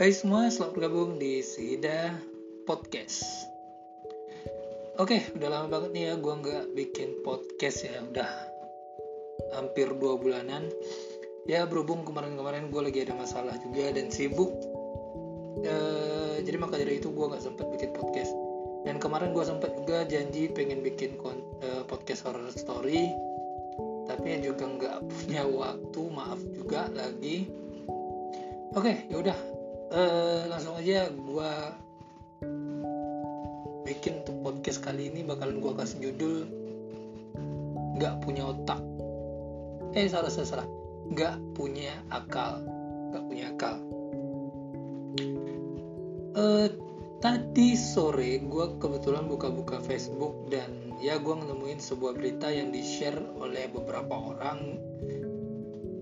Hai semua, selamat bergabung di Sida Podcast. Oke, udah lama banget nih ya gue nggak bikin podcast ya, udah hampir dua bulanan. Ya berhubung kemarin-kemarin gue lagi ada masalah juga dan sibuk, e, jadi maka dari itu gue nggak sempet bikin podcast. Dan kemarin gue sempet juga janji pengen bikin e, podcast horror story, tapi juga nggak punya waktu, maaf juga lagi. Oke, yaudah uh, langsung aja gue bikin untuk podcast kali ini bakalan gue kasih judul nggak punya otak. Eh salah salah salah. Nggak punya akal. Nggak punya akal. Uh, tadi sore gue kebetulan buka-buka Facebook dan ya gue nemuin sebuah berita yang di share oleh beberapa orang.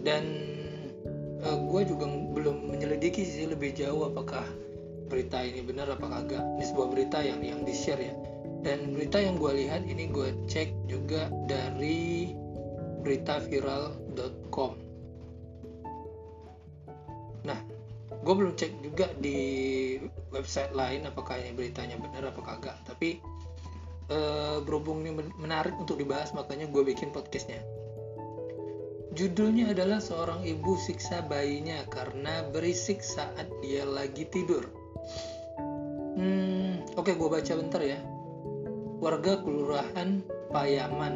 Dan uh, eh, gue juga belum menyelidiki sih lebih jauh apakah berita ini benar apa kagak. Ini sebuah berita yang yang di share ya. Dan berita yang gue lihat ini gue cek juga dari beritaviral.com nah gue belum cek juga di website lain apakah ini beritanya benar apa kagak. Tapi uh, berhubung ini menarik untuk dibahas makanya gue bikin podcastnya Judulnya adalah seorang ibu siksa bayinya karena berisik saat dia lagi tidur. Hmm, oke okay, gue baca bentar ya. Warga kelurahan Payaman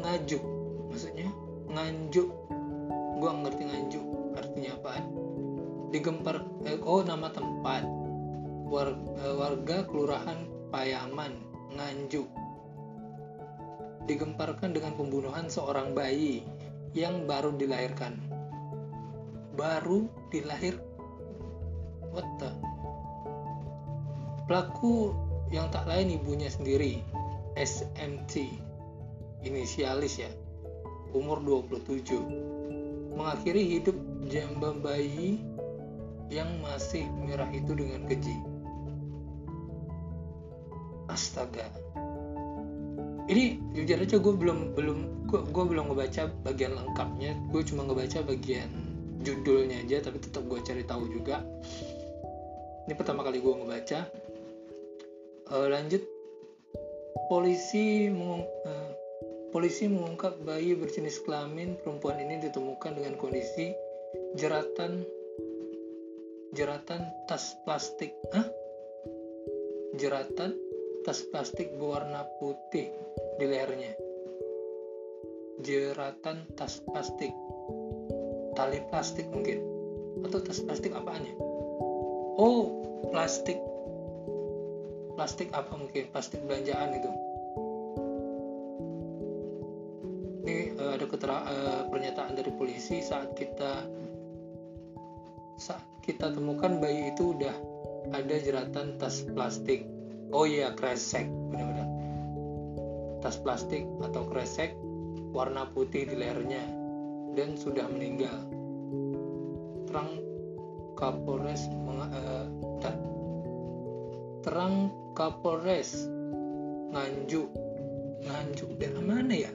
ngajuk, maksudnya nganjuk. Gue ngerti nganjuk artinya apa? Digempar, eh, oh nama tempat. War, eh, warga kelurahan Payaman nganjuk digemparkan dengan pembunuhan seorang bayi yang baru dilahirkan. Baru dilahir. What the? Pelaku yang tak lain ibunya sendiri, SMT, inisialis ya, umur 27, mengakhiri hidup jamba bayi yang masih merah itu dengan keji. Astaga, ini jujur aja gue belum belum gue, gue belum ngebaca bagian lengkapnya. Gue cuma ngebaca bagian judulnya aja tapi tetap gue cari tahu juga. Ini pertama kali gue ngebaca. Uh, lanjut. Polisi mengung, uh, polisi mengungkap bayi berjenis kelamin perempuan ini ditemukan dengan kondisi jeratan jeratan tas plastik Hah? jeratan tas plastik berwarna putih di lehernya. Jeratan tas plastik. Tali plastik mungkin. Atau tas plastik apaannya? Oh, plastik. Plastik apa mungkin? Plastik belanjaan itu. Ini uh, ada ketera uh, pernyataan dari polisi saat kita saat kita temukan bayi itu udah ada jeratan tas plastik oh iya kresek benar-benar tas plastik atau kresek warna putih di lehernya dan sudah meninggal. Terang Kapolres meng, uh, terang Kapolres Nganjuk Nganjuk dari mana ya?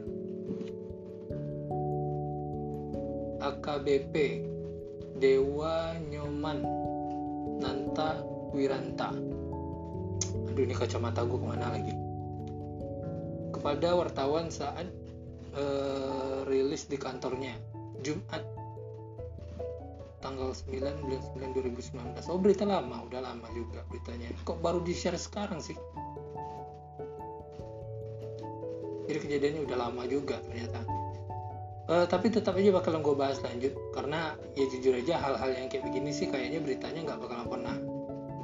AKBP Dewa Nyoman Nanta Wiranta aduh ini kacamata gue ke mana lagi? Kepada wartawan saat uh, rilis di kantornya Jumat tanggal 9 bulan 9 2019 oh berita lama udah lama juga beritanya. Kok baru di share sekarang sih? Jadi kejadiannya udah lama juga ternyata. Uh, tapi tetap aja bakalan gue bahas lanjut. Karena ya jujur aja hal-hal yang kayak begini sih kayaknya beritanya nggak bakalan pernah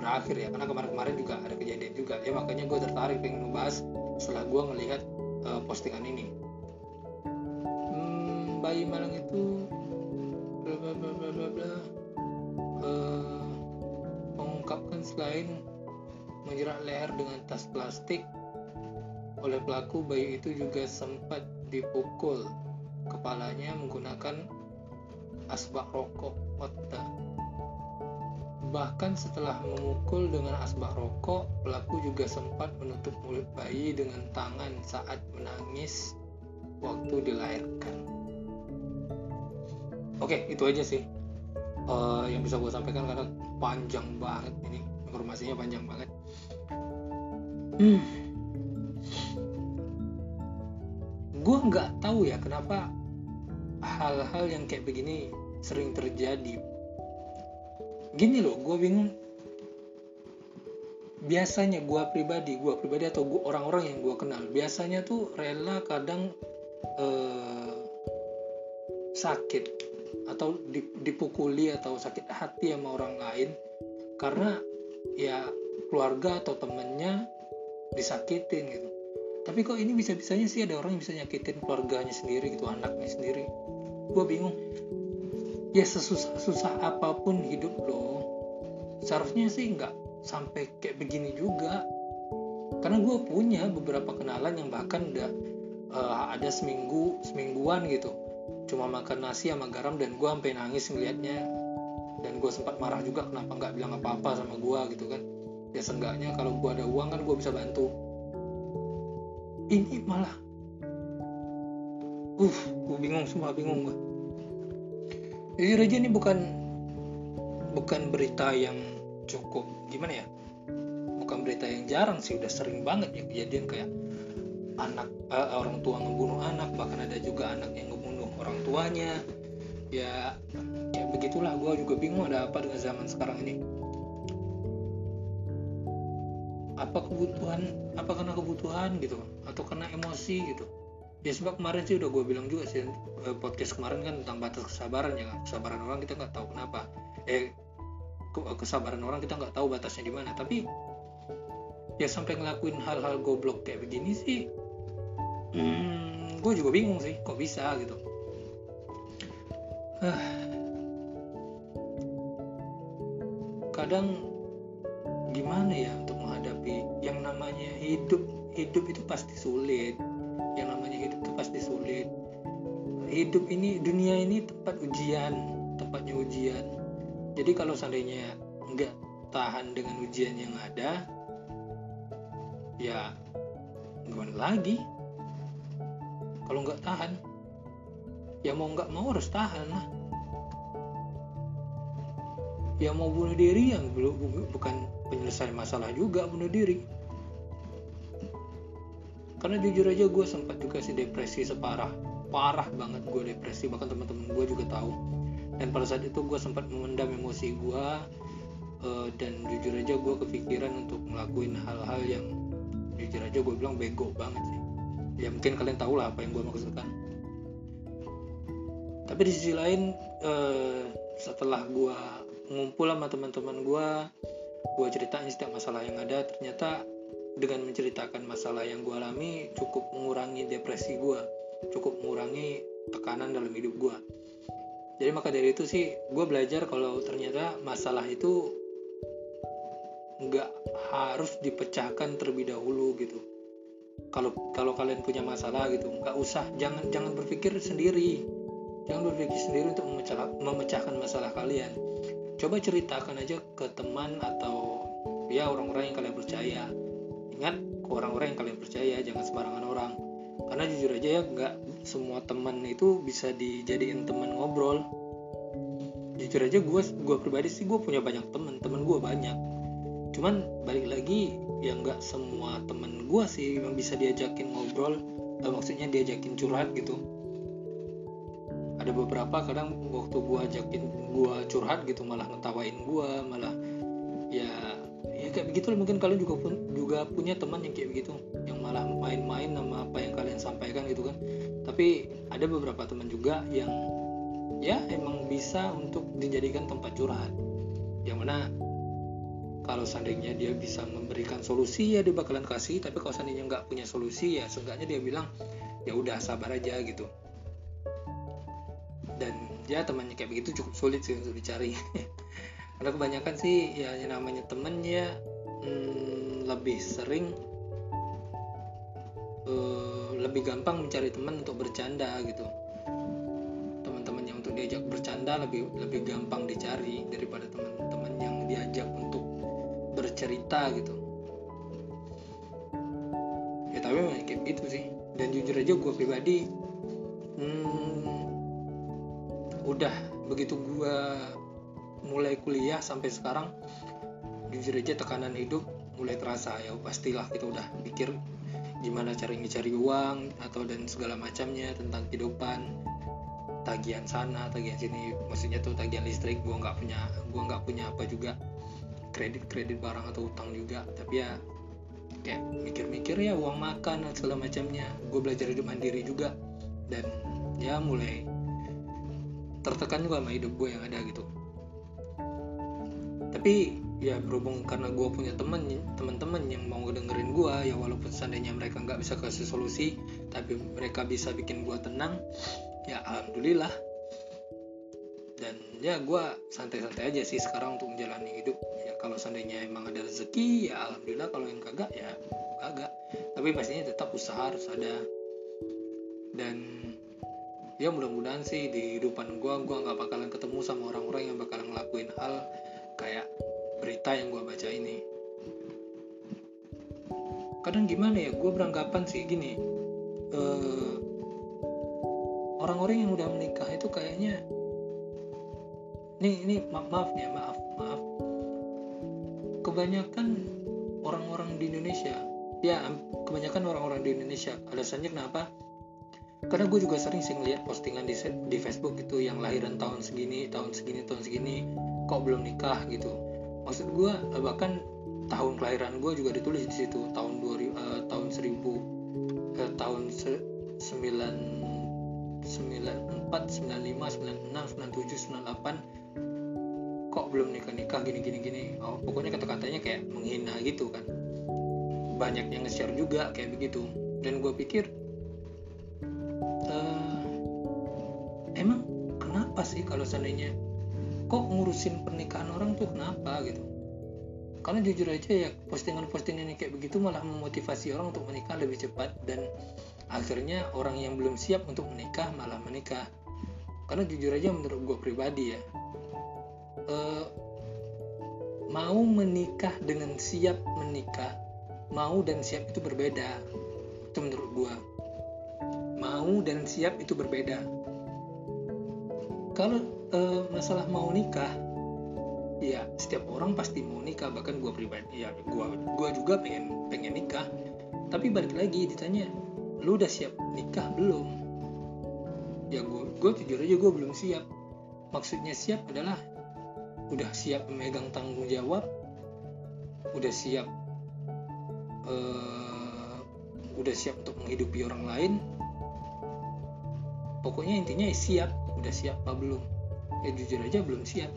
berakhir ya. Karena kemarin-kemarin juga ada kejadian juga. Ya makanya gue tertarik pengen ngebahas setelah gue ngelihat uh, postingan ini. Hmm, bayi malang itu bla bla bla bla bla, bla. Uh, mengungkapkan selain menjerat leher dengan tas plastik oleh pelaku bayi itu juga sempat dipukul kepalanya menggunakan asbak rokok the Bahkan setelah memukul dengan asbak rokok, pelaku juga sempat menutup mulut bayi dengan tangan saat menangis waktu dilahirkan. Oke, itu aja sih. uh, yang bisa gue sampaikan karena panjang banget ini informasinya panjang banget hmm. gue nggak tahu ya kenapa hal-hal yang kayak begini sering terjadi gini loh gue bingung. Biasanya gue pribadi gue pribadi atau orang-orang yang gue kenal biasanya tuh rela kadang uh, sakit atau dipukuli atau sakit hati sama orang lain karena ya keluarga atau temennya disakitin gitu. Tapi kok ini bisa-bisanya sih ada orang yang bisa nyakitin keluarganya sendiri gitu anaknya sendiri? Gue bingung ya sesusah susah apa pun hidup lo seharusnya sih nggak sampai kayak begini juga. Karena gue punya beberapa kenalan yang bahkan udah uh, ada seminggu semingguan gitu. Cuma makan nasi sama garam dan gue sampai nangis ngeliatnya. Dan gue sempat marah juga kenapa nggak bilang apa-apa sama gue gitu kan. Ya seenggaknya kalau gue ada uang kan gue bisa bantu. Ini malah uh gue bingung semua bingung gue jadi aja ini bukan bukan berita yang cukup gimana ya? Bukan berita yang jarang sih udah sering banget ya kejadian kayak anak uh, orang tua ngebunuh anak bahkan ada juga anak yang ngebunuh orang tuanya. Ya ya begitulah gue juga bingung ada apa dengan zaman sekarang ini. Apa kebutuhan apa karena kebutuhan gitu atau karena emosi gitu ya sebab kemarin sih udah gue bilang juga sih eh, podcast kemarin kan tentang batas kesabaran ya kesabaran orang kita nggak tahu kenapa. Eh kesabaran orang kita nggak tahu batasnya di mana. Tapi ya sampai ngelakuin hal-hal goblok kayak begini sih hmm, gue juga bingung sih kok bisa gitu. Uh, kadang gimana ya untuk menghadapi yang namanya hidup? Hidup itu pasti sulit hidup ini dunia ini tempat ujian tempatnya ujian. Jadi kalau seandainya nggak tahan dengan ujian yang ada ya gimana lagi? Kalau nggak tahan ya mau nggak mau harus tahan lah. Ya mau bunuh diri yang belum bukan penyelesaian masalah juga bunuh diri. Karena jujur aja gue sempat juga sih depresi separah parah banget gue depresi bahkan teman-teman gue juga tahu. Dan pada saat itu gue sempat memendam emosi gue uh, dan jujur aja gue kepikiran untuk ngelakuin hal-hal yang jujur aja gue bilang bego banget sih. Ya mungkin kalian tahu lah apa yang gue maksudkan. Tapi di sisi lain uh, setelah gue ngumpul sama teman-teman gue gue ceritain setiap masalah yang ada ternyata dengan menceritakan masalah yang gue alami cukup mengurangi depresi gue cukup mengurangi tekanan dalam hidup gue jadi maka dari itu sih gue belajar kalau ternyata masalah itu nggak harus dipecahkan terlebih dahulu gitu. Kalau kalau kalian punya masalah gitu nggak usah. Jangan jangan berpikir sendiri. Jangan berpikir sendiri untuk memecah, memecahkan masalah kalian. Coba ceritakan aja ke teman atau ya orang-orang yang kalian percaya. Ingat ke orang-orang yang kalian percaya jangan sembarangan orang karena jujur aja ya nggak semua teman itu bisa dijadiin teman ngobrol. Jujur aja gue gue pribadi sih gue punya banyak teman teman gue banyak. Cuman balik lagi ya nggak semua temen gue sih yang bisa diajakin ngobrol eh, maksudnya diajakin curhat gitu. Ada beberapa kadang waktu gue ajakin gue curhat gitu malah ngetawain gue malah ya ya kayak begitu mungkin kalian juga pun juga punya teman yang kayak begitu yang malah main-main sama apa yang sampaikan gitu kan. Tapi ada beberapa teman juga yang ya emang bisa untuk dijadikan tempat curhat. Yang mana kalau seandainya dia bisa memberikan solusi ya dia bakalan kasih. Tapi kalau seandainya nggak punya solusi ya seenggaknya dia bilang ya udah sabar aja gitu. Dan ya temannya kayak begitu cukup sulit sih untuk dicari. Karena kebanyakan sih ya yang namanya temen ya hmm, lebih sering uh, lebih gampang mencari teman untuk bercanda gitu. Teman-teman yang untuk diajak bercanda lebih lebih gampang dicari daripada teman-teman yang diajak untuk bercerita gitu. Ya tapi memang kayak gitu sih. Dan jujur aja gue pribadi hmm, udah begitu gue mulai kuliah sampai sekarang jujur aja tekanan hidup mulai terasa ya pastilah kita udah pikir gimana cara cari uang atau dan segala macamnya tentang kehidupan. Tagihan sana tagihan sini maksudnya tuh tagihan listrik gua nggak punya gua nggak punya apa juga. Kredit kredit barang atau utang juga tapi ya kayak mikir-mikir ya uang makan dan segala macamnya. Gue belajar hidup mandiri juga dan ya mulai tertekan juga sama hidup gue yang ada gitu. Tapi ya berhubung karena gue punya temen teman-teman yang mau dengerin gue ya walaupun seandainya mereka nggak bisa kasih solusi tapi mereka bisa bikin gue tenang ya alhamdulillah. Dan ya gue santai-santai aja sih sekarang untuk menjalani hidup. Ya kalau seandainya emang ada rezeki ya alhamdulillah. Kalau yang kagak ya kagak. Tapi pastinya tetap usaha harus ada. Dan ya mudah-mudahan sih di kehidupan gue gue nggak bakalan ketemu sama orang-orang yang bakalan ngelakuin hal kayak berita yang gue baca ini. Kadang gimana ya gue beranggapan sih gini uh, orang-orang yang udah menikah itu kayaknya ini ini maaf, maaf ya maaf maaf. Kebanyakan orang-orang di Indonesia ya kebanyakan orang-orang di Indonesia alasannya kenapa? Karena gue juga sering sih ngeliat postingan di, di Facebook itu yang lahiran tahun segini tahun segini tahun segini kok belum nikah gitu maksud gue eh, bahkan tahun kelahiran gue juga ditulis di situ tahun 2000 uh, eh, tahun 1000 uh, tahun se, 9 94 95 96 97 98 kok belum nikah nikah gini gini gini. Oh, pokoknya kata-katanya kayak menghina gitu kan. Banyak yang nge-share juga kayak begitu. Dan gue pikir jujur aja ya postingan-postingan yang kayak begitu malah memotivasi orang untuk menikah lebih cepat. Dan akhirnya orang yang belum siap untuk menikah malah menikah. Karena jujur aja menurut gue pribadi ya uh, mau menikah dengan siap menikah mau dan siap itu berbeda. Itu menurut gue mau dan siap itu berbeda. Kalau uh, masalah mau nikah ya setiap orang pasti mau nikah bahkan gue pribadi ya gue gua juga pengen pengen nikah. Tapi balik lagi ditanya lu udah siap nikah belum? Ya gue gue jujur aja gue belum siap. Maksudnya siap adalah udah siap memegang tanggung jawab udah siap uh, udah siap untuk menghidupi orang lain. Pokoknya intinya siap udah siap apa belum? Ya jujur aja belum siap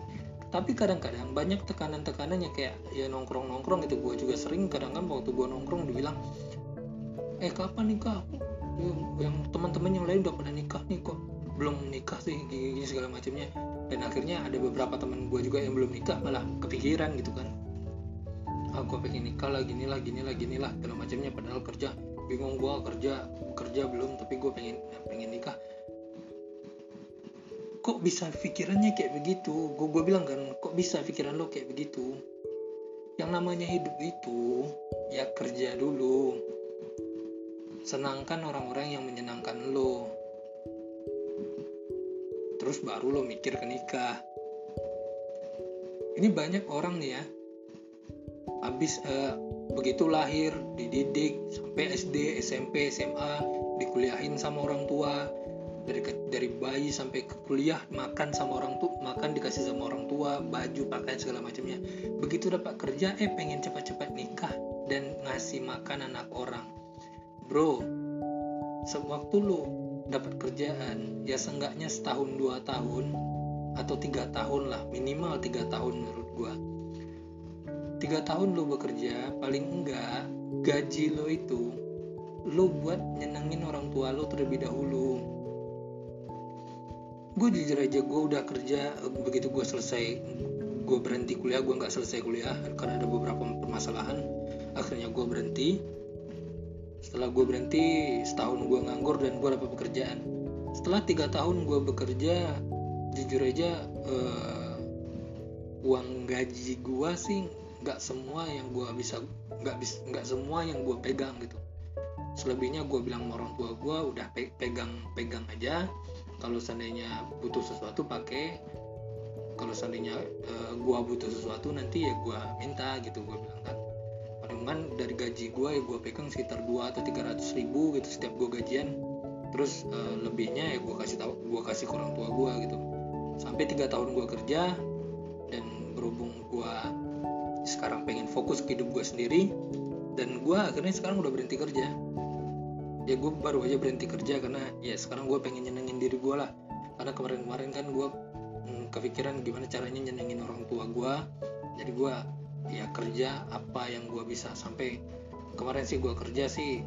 tapi kadang-kadang banyak tekanan-tekanan yang kayak ya nongkrong-nongkrong gitu. Gue juga sering kadang kan waktu gue nongkrong dibilang eh kapan nikah? Yang teman-teman yang lain udah pernah nikah nih kok. Belum nikah sih gini, gini segala macamnya dan akhirnya ada beberapa teman gue juga yang belum nikah malah kepikiran gitu kan. Ah gue pengen nikah lah gini lah gini lah gini lah segala macamnya padahal kerja bingung gue kerja kerja belum tapi gue pengen pengen nikah kok bisa pikirannya kayak begitu? Gue gue bilang kan kok bisa pikiran lo kayak begitu? Yang namanya hidup itu ya kerja dulu. Senangkan orang-orang yang menyenangkan lo. Terus baru lo mikir ke nikah. Ini banyak orang nih ya. Habis uh, begitu lahir dididik sampai SD SMP SMA dikuliahin sama orang tua dari dari bayi sampai ke kuliah makan sama orang tua makan dikasih sama orang tua baju pakaian segala macamnya. Begitu dapat kerja eh pengen cepat-cepat nikah dan ngasih makan anak orang. Bro sewaktu lu dapat kerjaan ya seenggaknya setahun dua tahun atau tiga tahun lah minimal tiga tahun menurut gua. Tiga tahun lu bekerja paling enggak gaji lo itu lo buat nyenengin orang tua lo terlebih dahulu gue jujur aja gue udah kerja begitu gue selesai gue berhenti kuliah gue nggak selesai kuliah karena ada beberapa permasalahan. Akhirnya gue berhenti. Setelah gue berhenti setahun gue nganggur dan gue dapat pekerjaan. Setelah tiga tahun gue bekerja jujur aja uh, uang gaji gue sih nggak semua yang gue bisa nggak bisa nggak semua yang gue pegang gitu. Selebihnya gue bilang sama orang tua gue udah pe pegang pegang aja kalau seandainya butuh sesuatu pakai. Kalau seandainya uh, gue butuh sesuatu nanti ya gue minta gitu gue bilang kan. Palingan dari gaji gue ya gue pegang sekitar 2 atau 300 ribu gitu setiap gue gajian. Terus uh, lebihnya ya gue kasih tahu gue kasih ke orang tua gue gitu. Sampai tiga tahun gue kerja dan berhubung gue sekarang pengen fokus ke hidup gue sendiri dan gue akhirnya sekarang udah berhenti kerja ya gue baru aja berhenti kerja karena ya sekarang gue pengen nyenengin diri gue lah. Karena kemarin-kemarin kan gue hmm, kepikiran gimana caranya nyenengin orang tua gue jadi gue ya kerja apa yang gue bisa. Sampai kemarin sih gue kerja sih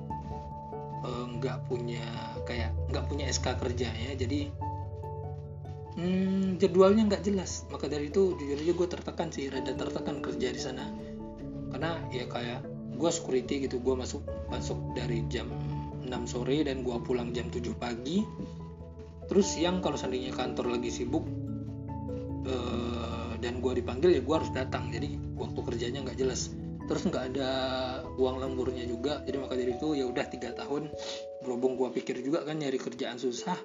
eh, nggak uh, punya kayak nggak punya SK kerja ya. Jadi hmm, jadwalnya nggak jelas. Maka dari itu jujur aja gue tertekan sih rada tertekan kerja di sana. Karena ya kayak gue security gitu gue masuk masuk dari jam 6 sore dan gue pulang jam 7 pagi. Terus siang kalau seandainya kantor lagi sibuk uh, dan gue dipanggil ya gue harus datang. Jadi waktu kerjanya nggak jelas. Terus nggak ada uang lemburnya juga. Jadi maka dari itu ya udah tiga tahun berhubung gue pikir juga kan nyari kerjaan susah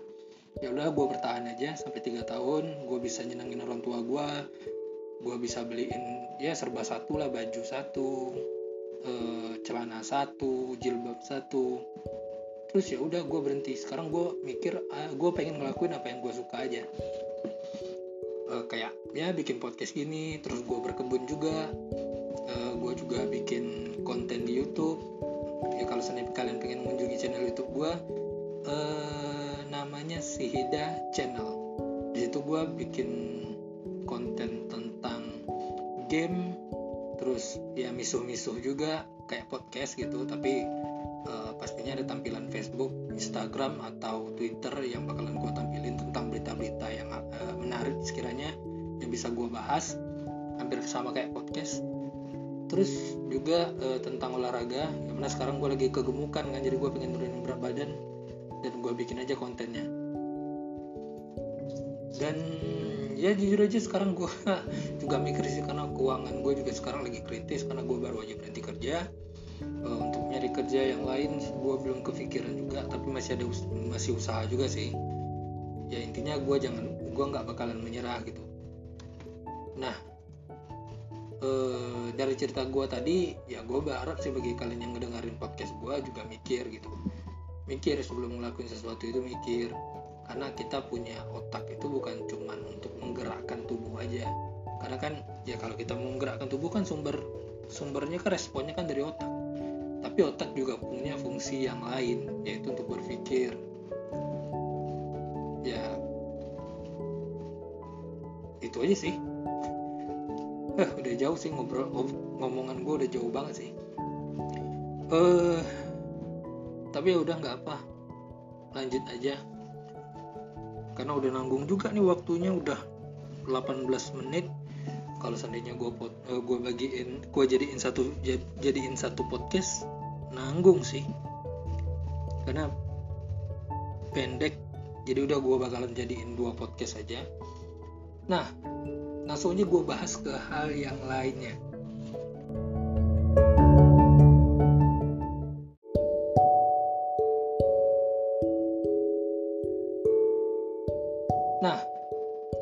ya udah gue bertahan aja sampai tiga tahun. Gue bisa nyenengin orang tua gue gue bisa beliin ya serba satu lah baju satu e, celana satu jilbab satu terus ya udah gue berhenti. Sekarang gue mikir ah, gue pengen ngelakuin apa yang gue suka aja. E, kayak ya bikin podcast gini terus gue berkebun juga. E, eh, gue juga bikin konten di YouTube. Ya kalau kalian pengen mengunjungi channel YouTube gue e, namanya Sihida Channel. Di situ gue bikin konten tentang game terus ya misuh-misuh juga kayak podcast gitu. Tapi pastinya ada tampilan Facebook, Instagram atau Twitter yang bakalan gue tampilin tentang berita-berita yang uh, menarik sekiranya yang bisa gue bahas hampir sama kayak podcast. Terus juga uh, tentang olahraga yang mana sekarang gue lagi kegemukan kan? Jadi gue pengen nurunin berat badan dan gue bikin aja kontennya. Dan ya jujur aja sekarang gue juga mikir sih karena keuangan gue juga sekarang lagi kritis karena gue baru aja berhenti kerja kerja yang lain gue belum kepikiran juga tapi masih ada masih usaha juga sih. Ya intinya gue jangan gue nggak bakalan menyerah gitu. Nah uh, dari cerita gue tadi ya gue berharap sih bagi kalian yang ngedengerin podcast gue juga mikir gitu. Mikir sebelum ngelakuin sesuatu itu mikir. Karena kita punya otak itu bukan cuma untuk menggerakkan tubuh aja. Karena kan ya kalau kita menggerakkan tubuh kan sumber sumbernya kan responnya kan dari otak tapi otak juga punya fungsi yang lain yaitu untuk berpikir. Ya. Itu aja sih. Eh udah jauh sih ngobrol ngomongan gue udah jauh banget sih. Eh tapi ya udah nggak apa. Lanjut aja. Karena udah nanggung juga nih waktunya udah 18 menit. Kalau seandainya gue uh, eh, gue bagiin gue jadiin satu jadiin satu podcast nanggung sih. Karena pendek jadi udah gue bakalan jadiin dua podcast aja. Nah langsung aja gue bahas ke hal yang lainnya.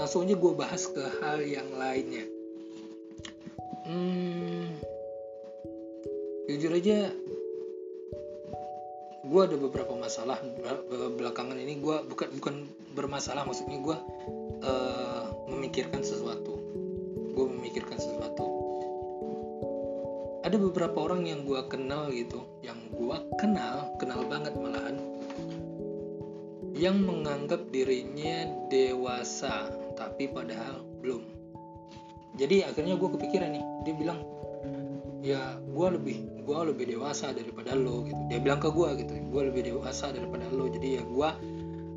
Langsung aja gue bahas ke hal yang lainnya. Hmm, jujur aja gue ada beberapa masalah belakangan ini. Gue bukan bukan bermasalah maksudnya gue uh, memikirkan sesuatu. Gue memikirkan sesuatu. Ada beberapa orang yang gue kenal gitu yang gue kenal kenal banget malahan yang menganggap dirinya dewasa tapi padahal belum. Jadi akhirnya gue kepikiran nih dia bilang ya gue lebih gue lebih dewasa daripada lo gitu. Dia bilang ke gue gitu gue lebih dewasa daripada lo. Jadi ya gue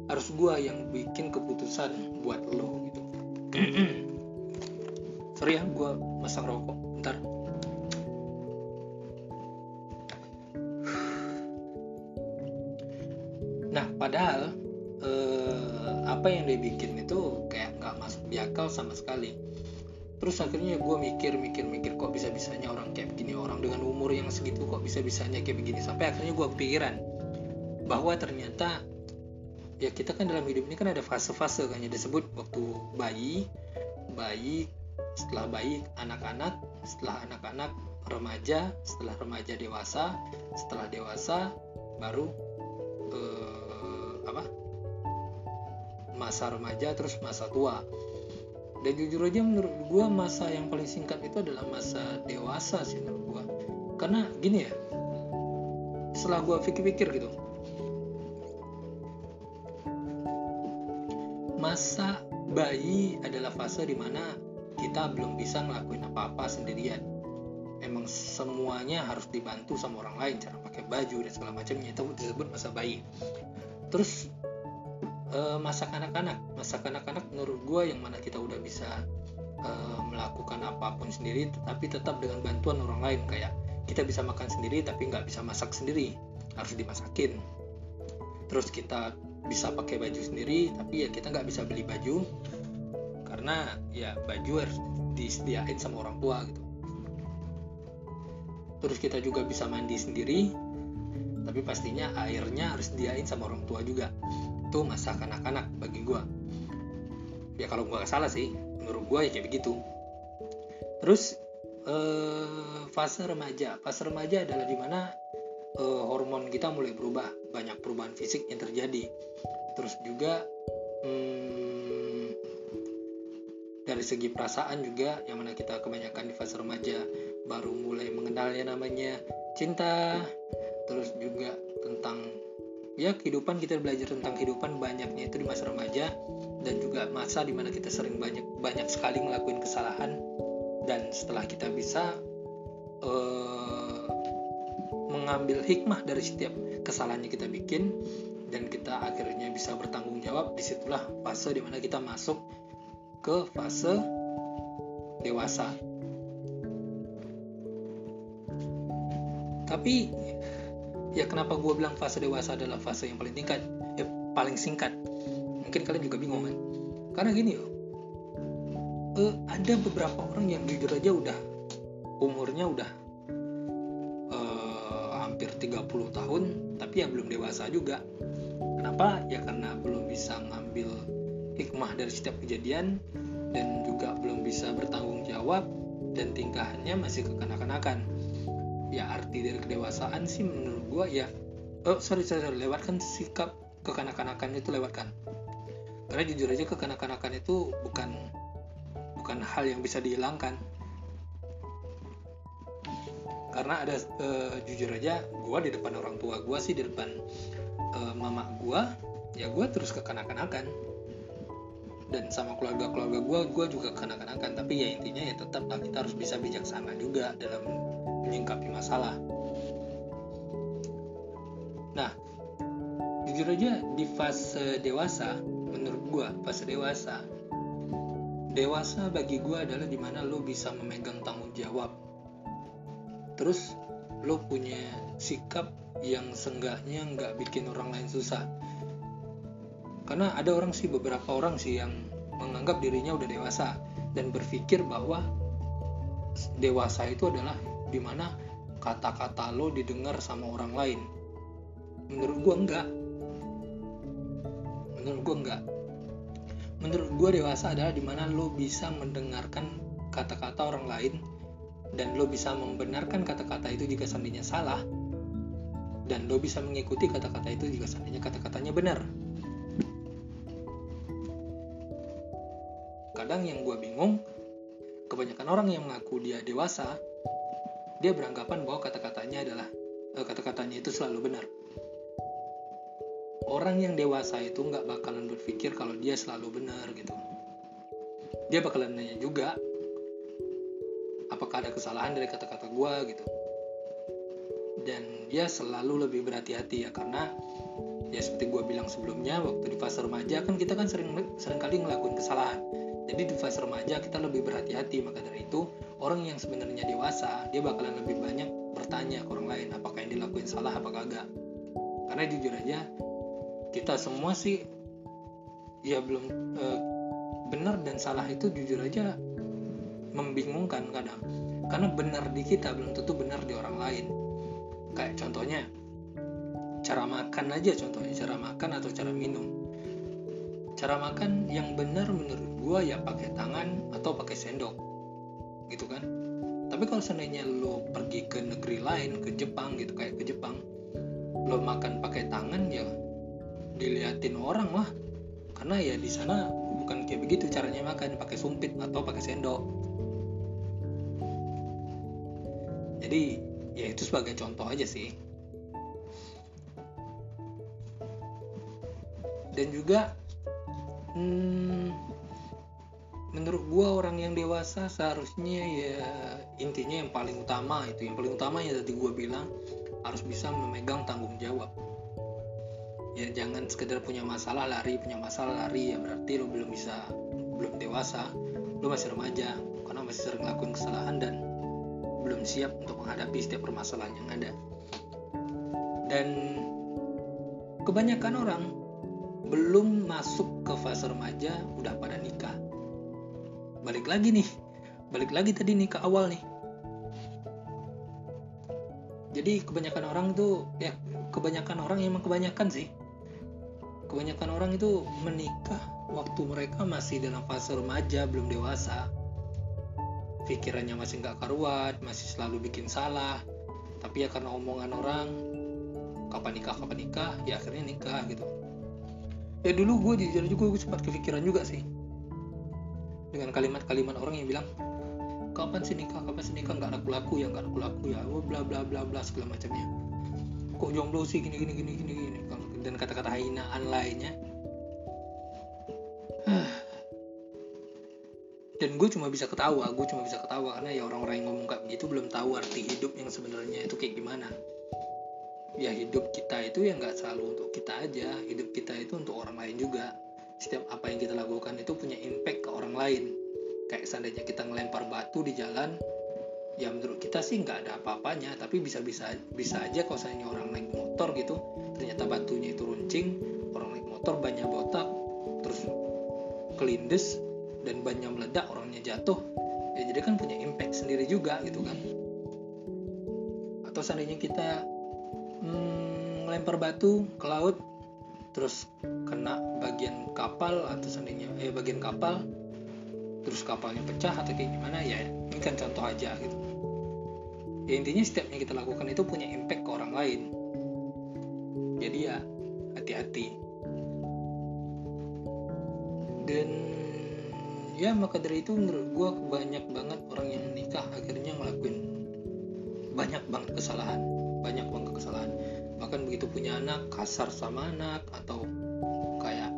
harus gue yang bikin keputusan buat lo gitu. Sorry ya gue masang rokok ntar nah padahal eh, apa yang dia bikin itu di akal sama sekali terus akhirnya gue mikir mikir mikir kok bisa bisanya orang kayak begini orang dengan umur yang segitu kok bisa bisanya kayak begini? Sampai akhirnya gue kepikiran bahwa ternyata ya kita kan dalam hidup ini kan ada fase-fase kan yang disebut waktu bayi bayi setelah bayi anak-anak setelah anak-anak remaja setelah remaja dewasa setelah dewasa baru eh, apa? Masa remaja terus masa tua dan jujur aja menurut gue masa yang paling singkat itu adalah masa dewasa sih menurut gue karena gini ya setelah gue pikir-pikir gitu masa bayi adalah fase di mana kita belum bisa ngelakuin apa-apa sendirian. Emang semuanya harus dibantu sama orang lain cara pakai baju dan segala macamnya itu disebut masa bayi. Terus e, masa kanak-kanak masa kanak-kanak menurut gue yang mana kita udah bisa e, melakukan apa pun sendiri tapi tetap dengan bantuan orang lain. Kayak kita bisa makan sendiri tapi nggak bisa masak sendiri. Harus dimasakin. Terus kita bisa pakai baju sendiri tapi ya kita nggak bisa beli baju. Karena ya baju harus disediain sama orang tua gitu. Terus kita juga bisa mandi sendiri tapi pastinya airnya harus disediain sama orang tua juga itu masa kanak-kanak bagi gue ya kalau gue salah sih menurut gue ya kayak begitu. Terus eh, fase remaja. Fase remaja adalah di mana eh, hormon kita mulai berubah. Banyak perubahan fisik yang terjadi. Terus juga hmm, dari segi perasaan juga yang mana kita kebanyakan di fase remaja baru mulai mengenalnya namanya cinta. Terus juga tentang ya kehidupan kita belajar tentang kehidupan banyaknya itu di masa remaja dan juga masa di mana kita sering banyak banyak sekali ngelakuin kesalahan. Dan setelah kita bisa uh, mengambil hikmah dari setiap kesalahannya kita bikin dan kita akhirnya bisa bertanggung jawab di situlah fase di mana kita masuk ke fase dewasa. Tapi ya kenapa gue bilang fase dewasa adalah fase yang paling tingkat? Ya paling singkat. Mungkin kalian juga bingung kan karena gini loh. Eh, ada beberapa orang yang jujur aja udah umurnya udah eh, hampir 30 tahun tapi yang belum dewasa juga. Kenapa? Ya karena belum bisa ngambil hikmah dari setiap kejadian dan juga belum bisa bertanggung jawab dan tingkahnya masih kekanak-kanakan ya arti dari kedewasaan sih menurut gue ya oh sorry sorry lewatkan sikap kekanak-kanakan itu lewatkan. Karena jujur aja kekanak-kanakan itu bukan bukan hal yang bisa dihilangkan. Karena ada uh, jujur aja gue di depan orang tua gue sih di depan uh, mama gue ya gue terus kekanak-kanakan. Dan sama keluarga-keluarga gue gue juga kekanak-kanakan. Tapi ya intinya ya tetap lah kita harus bisa bijaksana juga dalam menyingkapi masalah. Nah, jujur aja di fase dewasa, menurut gue fase dewasa, dewasa bagi gue adalah di mana lo bisa memegang tanggung jawab. Terus lo punya sikap yang senggaknya nggak bikin orang lain susah. Karena ada orang sih beberapa orang sih yang menganggap dirinya udah dewasa dan berpikir bahwa dewasa itu adalah di mana kata-kata lo didengar sama orang lain. Menurut gue enggak. Menurut gue enggak. Menurut gue dewasa adalah di mana lo bisa mendengarkan kata-kata orang lain dan lo bisa membenarkan kata-kata itu jika seandainya salah dan lo bisa mengikuti kata-kata itu jika seandainya kata-katanya benar. Kadang yang gue bingung kebanyakan orang yang mengaku dia dewasa dia beranggapan bahwa kata-katanya adalah eh, kata-katanya itu selalu benar. Orang yang dewasa itu nggak bakalan berpikir kalau dia selalu benar gitu. Dia bakalan nanya juga, apakah ada kesalahan dari kata-kata gue gitu. Dan dia selalu lebih berhati-hati ya karena ya seperti gue bilang sebelumnya waktu di fase remaja kan kita kan sering sering kali ngelakuin kesalahan jadi di fase remaja kita lebih berhati-hati maka dari itu orang yang sebenarnya dewasa dia bakalan lebih banyak bertanya ke orang lain apakah yang dilakuin salah apa kagak. Karena jujur aja kita semua sih ya belum e, benar dan salah itu jujur aja membingungkan kadang. Karena benar di kita belum tentu benar di orang lain. Kayak contohnya cara makan aja contohnya cara makan atau cara minum cara makan yang benar menurut gua ya pakai tangan atau pakai sendok. Gitu kan? Tapi kalau seandainya lo pergi ke negeri lain ke Jepang gitu kayak ke Jepang lo makan pakai tangan ya diliatin orang lah. Karena ya di sana bukan kayak begitu caranya makan pakai sumpit atau pakai sendok. Jadi ya itu sebagai contoh aja sih. Dan juga hmm, menurut gua orang yang dewasa seharusnya ya intinya yang paling utama itu. Yang paling utama ya tadi gua bilang harus bisa memegang tanggung jawab. Ya jangan sekedar punya masalah lari punya masalah lari ya berarti lo belum bisa belum dewasa. Lo masih remaja karena masih sering ngelakuin kesalahan dan belum siap untuk menghadapi setiap permasalahan yang ada. Dan kebanyakan orang belum masuk ke fase remaja udah pada nikah. Balik lagi nih. Balik lagi tadi nih ke awal nih. Jadi kebanyakan orang tuh ya kebanyakan orang emang kebanyakan sih. Kebanyakan orang itu menikah waktu mereka masih dalam fase remaja belum dewasa. Pikirannya masih nggak karuan masih selalu bikin salah. Tapi ya karena omongan orang kapan nikah kapan nikah ya akhirnya nikah gitu ya dulu gue jujur juga gue sempat kepikiran juga sih. Dengan kalimat-kalimat orang yang bilang kapan sih nikah? Kapan sih nikah? Nggak laku laku ya nggak laku laku ya bla bla bla bla segala macamnya. Kok jomblo sih? Gini gini gini gini gini. Dan kata-kata hinaan lainnya. Dan gue cuma bisa ketawa gue cuma bisa ketawa karena ya orang-orang yang ngomong kayak begitu belum tahu arti hidup yang sebenarnya itu kayak gimana ya hidup kita itu ya nggak selalu untuk kita aja. Hidup kita itu untuk orang lain juga. Setiap apa yang kita lakukan itu punya impact ke orang lain. Kayak seandainya kita ngelempar batu di jalan ya menurut kita sih nggak ada apa-apanya. Tapi bisa bisa bisa aja kalau seandainya orang naik motor gitu ternyata batunya itu runcing orang naik motor banyak botak terus kelindes dan banyak meledak orangnya jatuh ya jadi kan punya impact sendiri juga gitu kan. Atau seandainya kita melempar batu ke laut terus kena bagian kapal atau seandainya eh bagian kapal terus kapalnya pecah atau kayak gimana ya ini kan contoh aja gitu. Ya intinya setiap yang kita lakukan itu punya impact ke orang lain. Jadi ya hati-hati. Dan ya maka dari itu menurut gue banyak banget orang yang nikah akhirnya ngelakuin banyak banget kesalahan bahkan begitu punya anak kasar sama anak atau kayak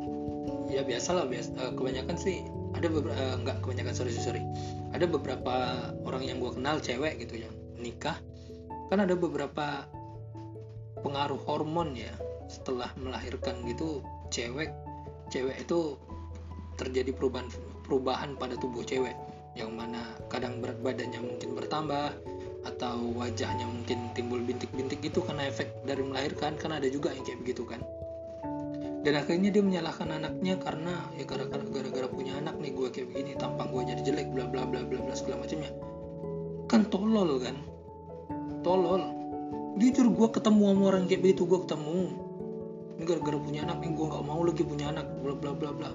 ya biasalah biasa eh, kebanyakan sih ada beberapa uh, nggak kebanyakan sorry sorry ada beberapa orang yang gue kenal cewek gitu yang nikah kan ada beberapa pengaruh hormon ya setelah melahirkan gitu cewek cewek itu terjadi perubahan perubahan pada tubuh cewek yang mana kadang berat badannya mungkin bertambah atau wajahnya mungkin timbul bintik-bintik itu karena efek dari melahirkan kan ada juga yang kayak begitu kan. Dan akhirnya dia menyalahkan anaknya karena ya gara-gara gara-gara punya anak nih gue kayak begini tampang gue jadi jelek bla bla bla bla bla segala macamnya. Kan tolol kan? Tolol. Jujur gue ketemu sama orang kayak begitu gue ketemu. Ini gara-gara punya anak nih gue nggak mau lagi punya anak bla bla bla bla.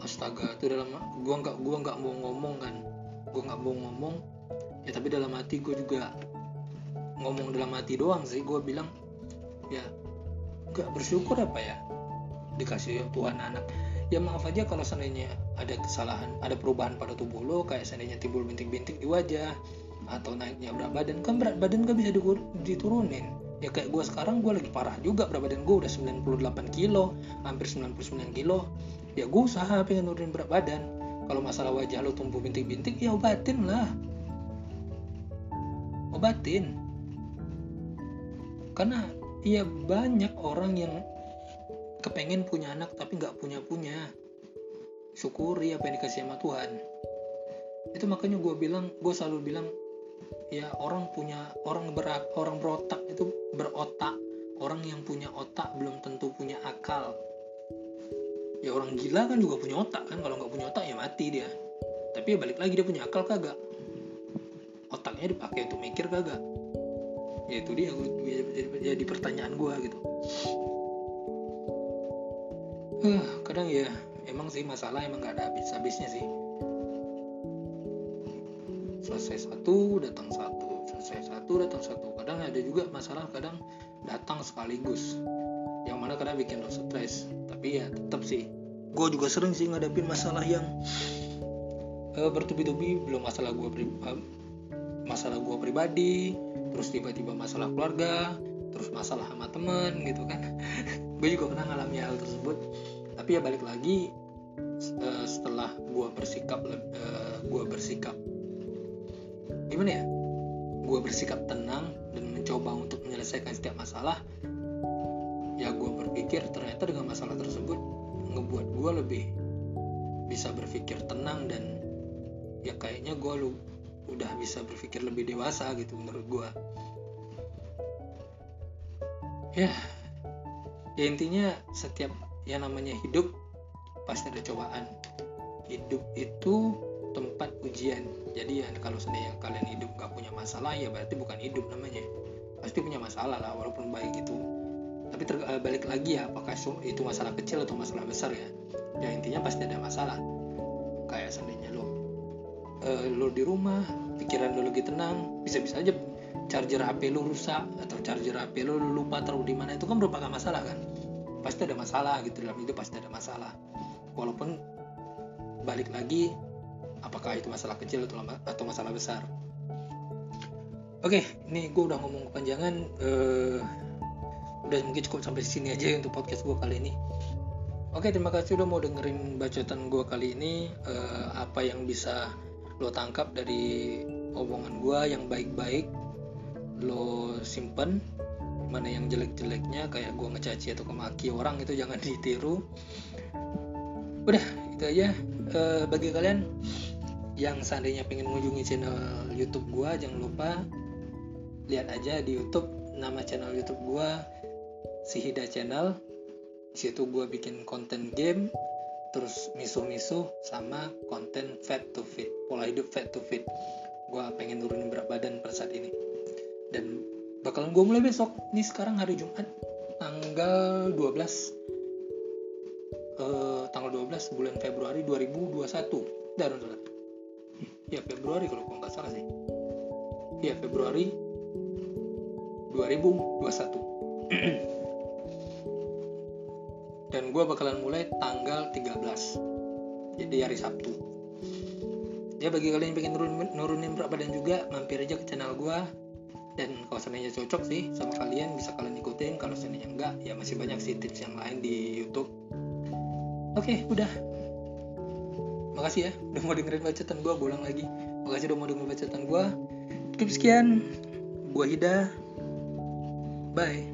Astaga itu dalam gue nggak gue nggak mau ngomong kan. Gue nggak mau ngomong ya tapi dalam hati gue juga ngomong dalam hati doang sih. Gue bilang ya gak bersyukur apa ya dikasih Tuhan anak. Ya maaf aja kalau seandainya ada kesalahan ada perubahan pada tubuh lo kayak seandainya timbul bintik-bintik di wajah atau naiknya berat badan kan berat badan gak bisa diturunin. Ya kayak gue sekarang gue lagi parah juga berat badan gue udah 98 kilo hampir 99 kilo. Ya gue usaha pengen nurunin berat badan. Kalau masalah wajah lo tumbuh bintik-bintik ya obatin lah obatin. Karena ya banyak orang yang kepengen punya anak tapi nggak punya punya syukuri apa yang dikasih sama Tuhan. Itu makanya gue bilang gue selalu bilang ya orang punya orang berak orang berotak itu berotak. Orang yang punya otak belum tentu punya akal. Ya orang gila kan juga punya otak kan. Kalau nggak punya otak ya mati dia. Tapi ya balik lagi dia punya akal kagak otaknya dipakai untuk mikir kagak ya itu dia jadi pertanyaan gue gitu. Uh, kadang ya emang sih masalah emang gak ada habis-habisnya sih. Selesai satu datang satu. Selesai satu datang satu. Kadang ada juga masalah kadang datang sekaligus. Yang mana kadang bikin lo stres. Tapi ya tetap sih gue juga sering sih ngadepin masalah yang uh, bertubi-tubi. Belum masalah gue uh, masalah gue pribadi terus tiba-tiba masalah keluarga terus masalah sama temen gitu kan. Gue juga pernah ngalami hal tersebut. Tapi ya balik lagi uh, setelah gue bersikap uh, gue bersikap gimana ya? Gue bersikap tenang dan mencoba untuk menyelesaikan setiap masalah ya gue berpikir ternyata dengan masalah tersebut ngebuat gue lebih bisa berpikir tenang dan ya kayaknya gue lu udah bisa berpikir lebih dewasa gitu menurut gue ya ya intinya setiap yang namanya hidup pasti ada cobaan. Hidup itu tempat ujian. Jadi ya kalau seandainya kalian hidup gak punya masalah ya berarti bukan hidup namanya. Pasti punya masalah lah walaupun baik itu. Tapi terbalik lagi ya apakah itu masalah kecil atau masalah besar ya? Ya intinya pasti ada masalah. Kayak seandainya lo uh, lo di rumah pikiran lo lagi tenang bisa-bisa aja charger HP lo rusak atau charger HP lo, lupa taruh di mana itu kan merupakan masalah kan? Pasti ada masalah gitu dalam hidup pasti ada masalah. Walaupun balik lagi apakah itu masalah kecil atau atau masalah besar? Oke ini gue udah ngomong kepanjangan uh, udah mungkin cukup sampai sini aja untuk podcast gue kali ini. Oke terima kasih udah mau dengerin bacotan gue kali ini. Uh, apa yang bisa lo tangkap dari omongan gue yang baik-baik lo simpen mana yang jelek-jeleknya kayak gue ngecaci atau kemaki orang itu jangan ditiru. Udah itu aja. Uh, bagi kalian yang seandainya pengen mengunjungi channel YouTube gue jangan lupa lihat aja di YouTube nama channel YouTube gue Sihida Channel. Situ gue bikin konten game terus misuh-misuh sama konten fat to fit pola hidup fat to fit. Gue pengen nurunin berat badan per saat ini. Dan bakalan gue mulai besok. Ini sekarang hari Jumat tanggal 12 uh, tanggal 12 bulan Februari 2021 dan ya Februari kalau gue nggak salah sih. Ya Februari 2021 dan gue bakalan mulai tanggal 13 jadi hari Sabtu. Ya bagi kalian yang pengen nurunin, nurunin berat badan juga mampir aja ke channel gue dan kalau seandainya cocok sih sama kalian bisa kalian ikutin. Kalau seandainya enggak ya masih banyak sih tips yang lain di YouTube. Oke udah. Makasih ya udah mau dengerin bacaan gue ulang lagi. Makasih udah mau dengerin bacaan gue cukup sekian. Gue Hida. Bye